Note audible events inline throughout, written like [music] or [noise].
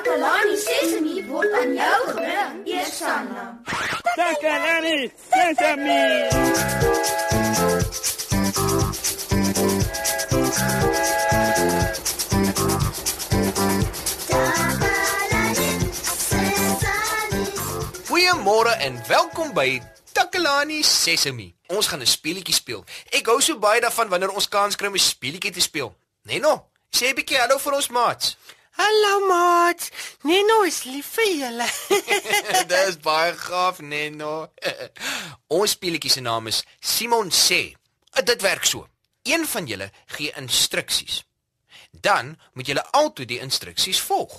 Takalani Sesemi word aan jou gebring, Eersanna. Takalani Sesame. Goeiemôre en welkom by Takalani Sesemi. Ons gaan 'n speletjie speel. Ek hou so baie daarvan wanneer ons kans kry om 'n speletjie te speel. Neno, sê 'n bietjie hallo vir ons maats. Hallo maat. Neno is lief vir julle. [laughs] Dis baie gaaf, Neno. [laughs] ons speletjie se naam is Simon sê. Uh, Dit werk so. Een van julle gee instruksies. Dan moet julle altyd die instruksies volg.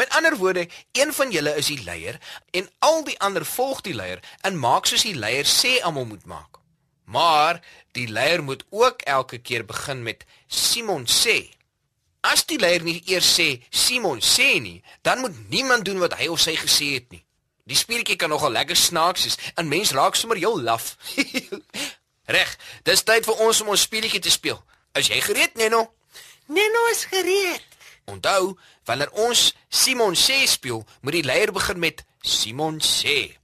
Met ander woorde, een van julle is die leier en al die ander volg die leier en maak soos die leier sê almal moet maak. Maar die leier moet ook elke keer begin met Simon sê. As die leier nie eers sê Simon sê nie, dan moet niemand doen wat hy of sy gesê het nie. Die speletjie kan nogal lekker snaaks wees en mens raak sommer heel laf. [laughs] Reg, dis tyd vir ons om ons speletjie te speel. Is jy gereed, Neno? Neno is gereed. Onthou, wanneer ons Simon sê speel, moet die leier begin met Simon sê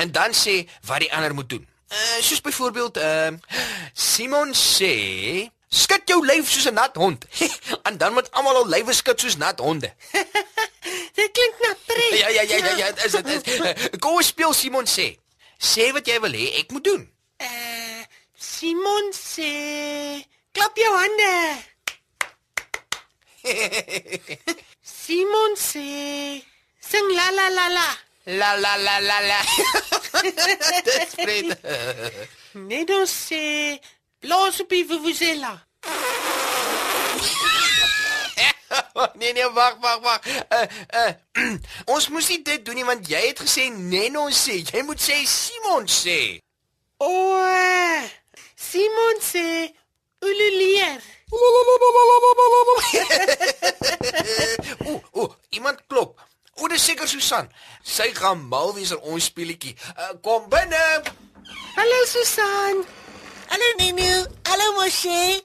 en dan sê wat die ander moet doen. Uh soos byvoorbeeld, uh Simon sê skud jou lyf soos 'n nat hond. [laughs] en dan moet almal al lywe skud soos nat honde. [laughs] Dit klink na pret. Ja ja ja ja, ja is dit is. [laughs] Kom ons speel Simon sê. Sê wat jy wil hê ek moet doen. Uh, Simon sê, klap jou hande. Simon sê, sing la la la la. La la la la la. Dis pret. Neno sê, blaas op die vuvuzela. [laughs] nee nee, wag wag wag. Uh uh ons moes nie dit doen nie want jy het gesê Neno sê. Jy moet sê Simon sê. O, eh, Simon sê, ululeer. Ooh, [laughs] ooh, iemand klop. O, dis seker Susan. Sy gaan mal wees oor ons speletjie. Uh, kom binne. Hallo Susan. Hallo Nino, hallo Moshe.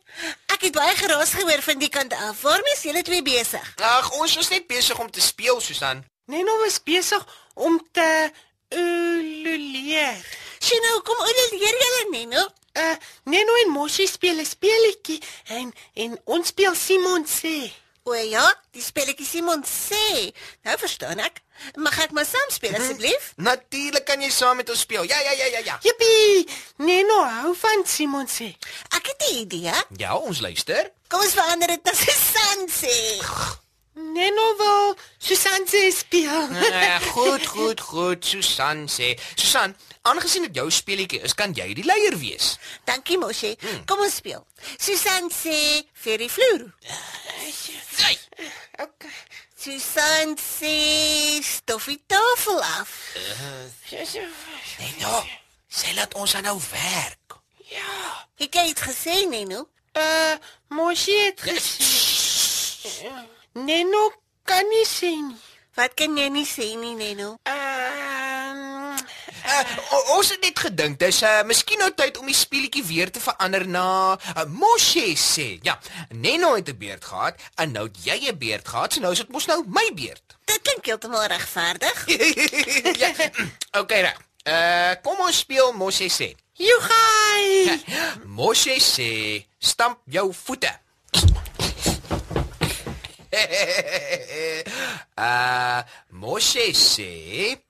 Ek het baie geraas gehoor van die kant af. Waarmee is julle twee besig? Ag, ons was net besig om te speel, Susan. Neno was besig om te ululeer. Sien nou, kom oorleer julle Nino. Uh, Neno en Moshi speel 'n speletjie en en ons speel Simon sê. O ja, die spelletjie Simon sê. Nou verstaan ek. Mag ek maar saam speel asseblief? Natuurlik kan jy saam met ons speel. Ja, ja, ja, ja, ja. Jippie! Neno hou van Simon sê. Ek het 'n idee. Ja, ons luister. Kom ons verander dit na Susan sê. Neno wil Susan sê speel. [laughs] Ja, goed, goed, goed. Susan sê. Susan, aangesien dit jou speletjie is, kan jy die leier wees. Dankie Moshe. Kom ons speel. Susan sê vir die vloer. Susan sê stof die tafel af. Nee, nou. Sy laat ons nou werk. Ja. Het jy dit gesê Nino? Uh, Moshi het gesê. Neno kan nie sê nie. Wat kan jy nie sê nie Nino? Ehm Uh, ons het net gedink dis uh, miskien nou tyd om die speletjie weer te verander na uh, Moshe sê. Ja, Neno het 'n beerd gehad en nou het jy 'n beerd gehad, so nou is dit mos nou my beerd. [laughs] Dit klink heeltemal regverdig. [laughs] ja. Okay, reg. Uh kom ons speel Moshe sê. Jogai. [laughs] Moshe sê, stamp jou voete. uh Moshe sê,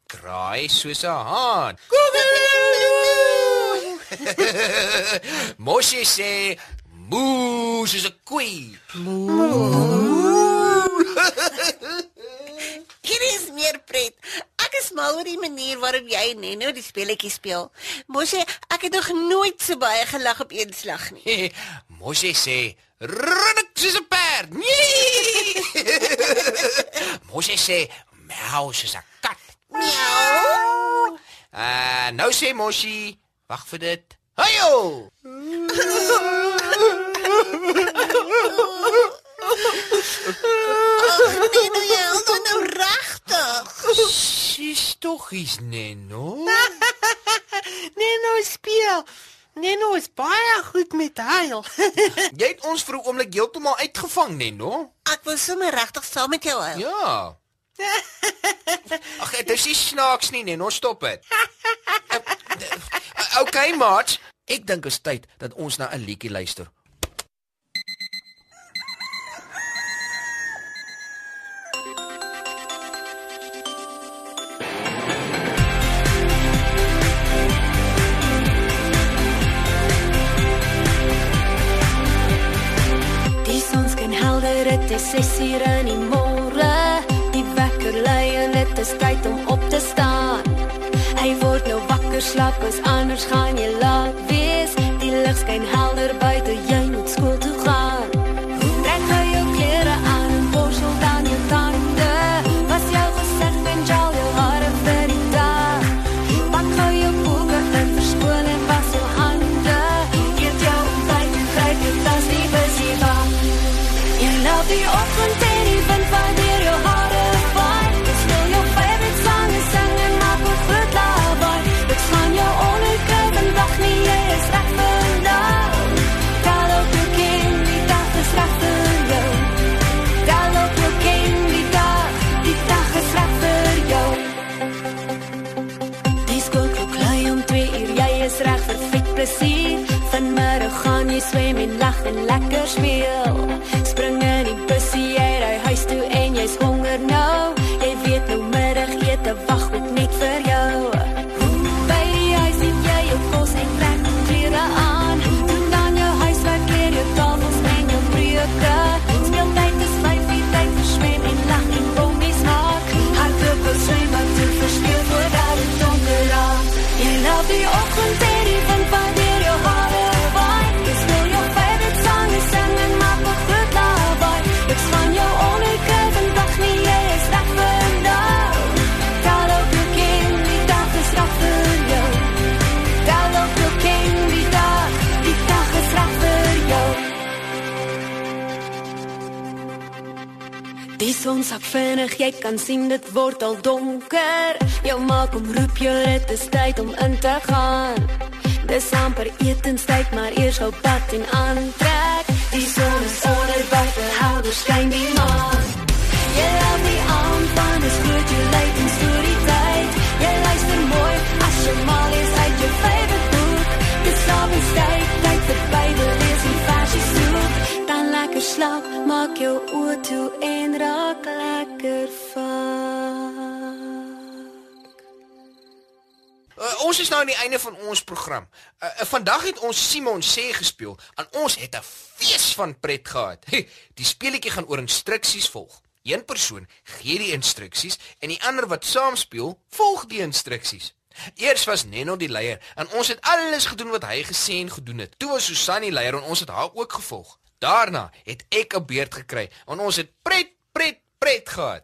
kraai soos 'n haan. Moshe sê, moo soos 'n koei. Hier is meer pret. Ek is mal oor die manier waarop jy en Neno die speletjie speel. Mosie, ek het nog nooit so baie gelag op een slag nie. Moshe sê, rinnik soos 'n perd. Nee! Moshe sê, miau soos 'n kat. Miau. Uh nou sê Moshi, wag vir dit. Hayo! Jy is nou regtig. Sis tog is Neno. [laughs] Neno speel. Neno is baie goed met huil. [laughs] Jy het ons vir 'n oomblik heeltemal uitgevang, Neno. Ek wil sommer regtig saam met jou huil. Ja. [laughs] Ag, dit is snaaks nie, nee, nou stop dit. Okay, maat. Ek dink is tyd dat ons na 'n liedjie luister. Die son skyn helder, dit is 6 uur in die môre. Dit is tyd om op te staan. Hy word nou wakker, slaap as anders gaan jy laat wees. Die lig skyn helder buite, jy jy swem en lag en lekker speel. Spring in die bussie, sak vinnig, jy kan sien dit word al donker. Jou maak om roep jou, dit is tyd om in te gaan. Dis amper etenstyd, maar eers gou pad en aantrek. Die son is onder buite, helder skyn die maan. Jy laat die aand van dis goed, jy lyk in storie tyd. Jy luister mooi as jy mal slaap, maak jou oë toe en raak lekker vaak. Uh, ons is nou aan die einde van ons program. Uh, uh, vandag het ons Simon sê gespeel en ons het 'n fees van pret gehad. Die speletjie gaan oor instruksies volg. Een persoon gee die instruksies en die ander wat saam speel, volg die instruksies. Eers was Neno die leier en ons het alles gedoen wat hy gesê en gedoen het. Toe was Susan die leier en ons het haar ook gevolg. Daarna het ek 'n beurt gekry en ons het pret pret pret gehad.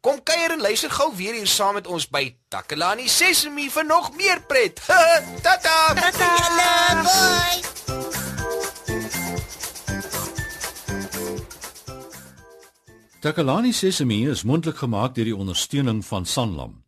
Kom kuier en luister gou weer hier saam met ons by Takalani Sesemi vir nog meer pret. [laughs] Tata. Hallo, boys. Takalani Sesemi is mondelik gemaak deur die ondersteuning van Sanlam.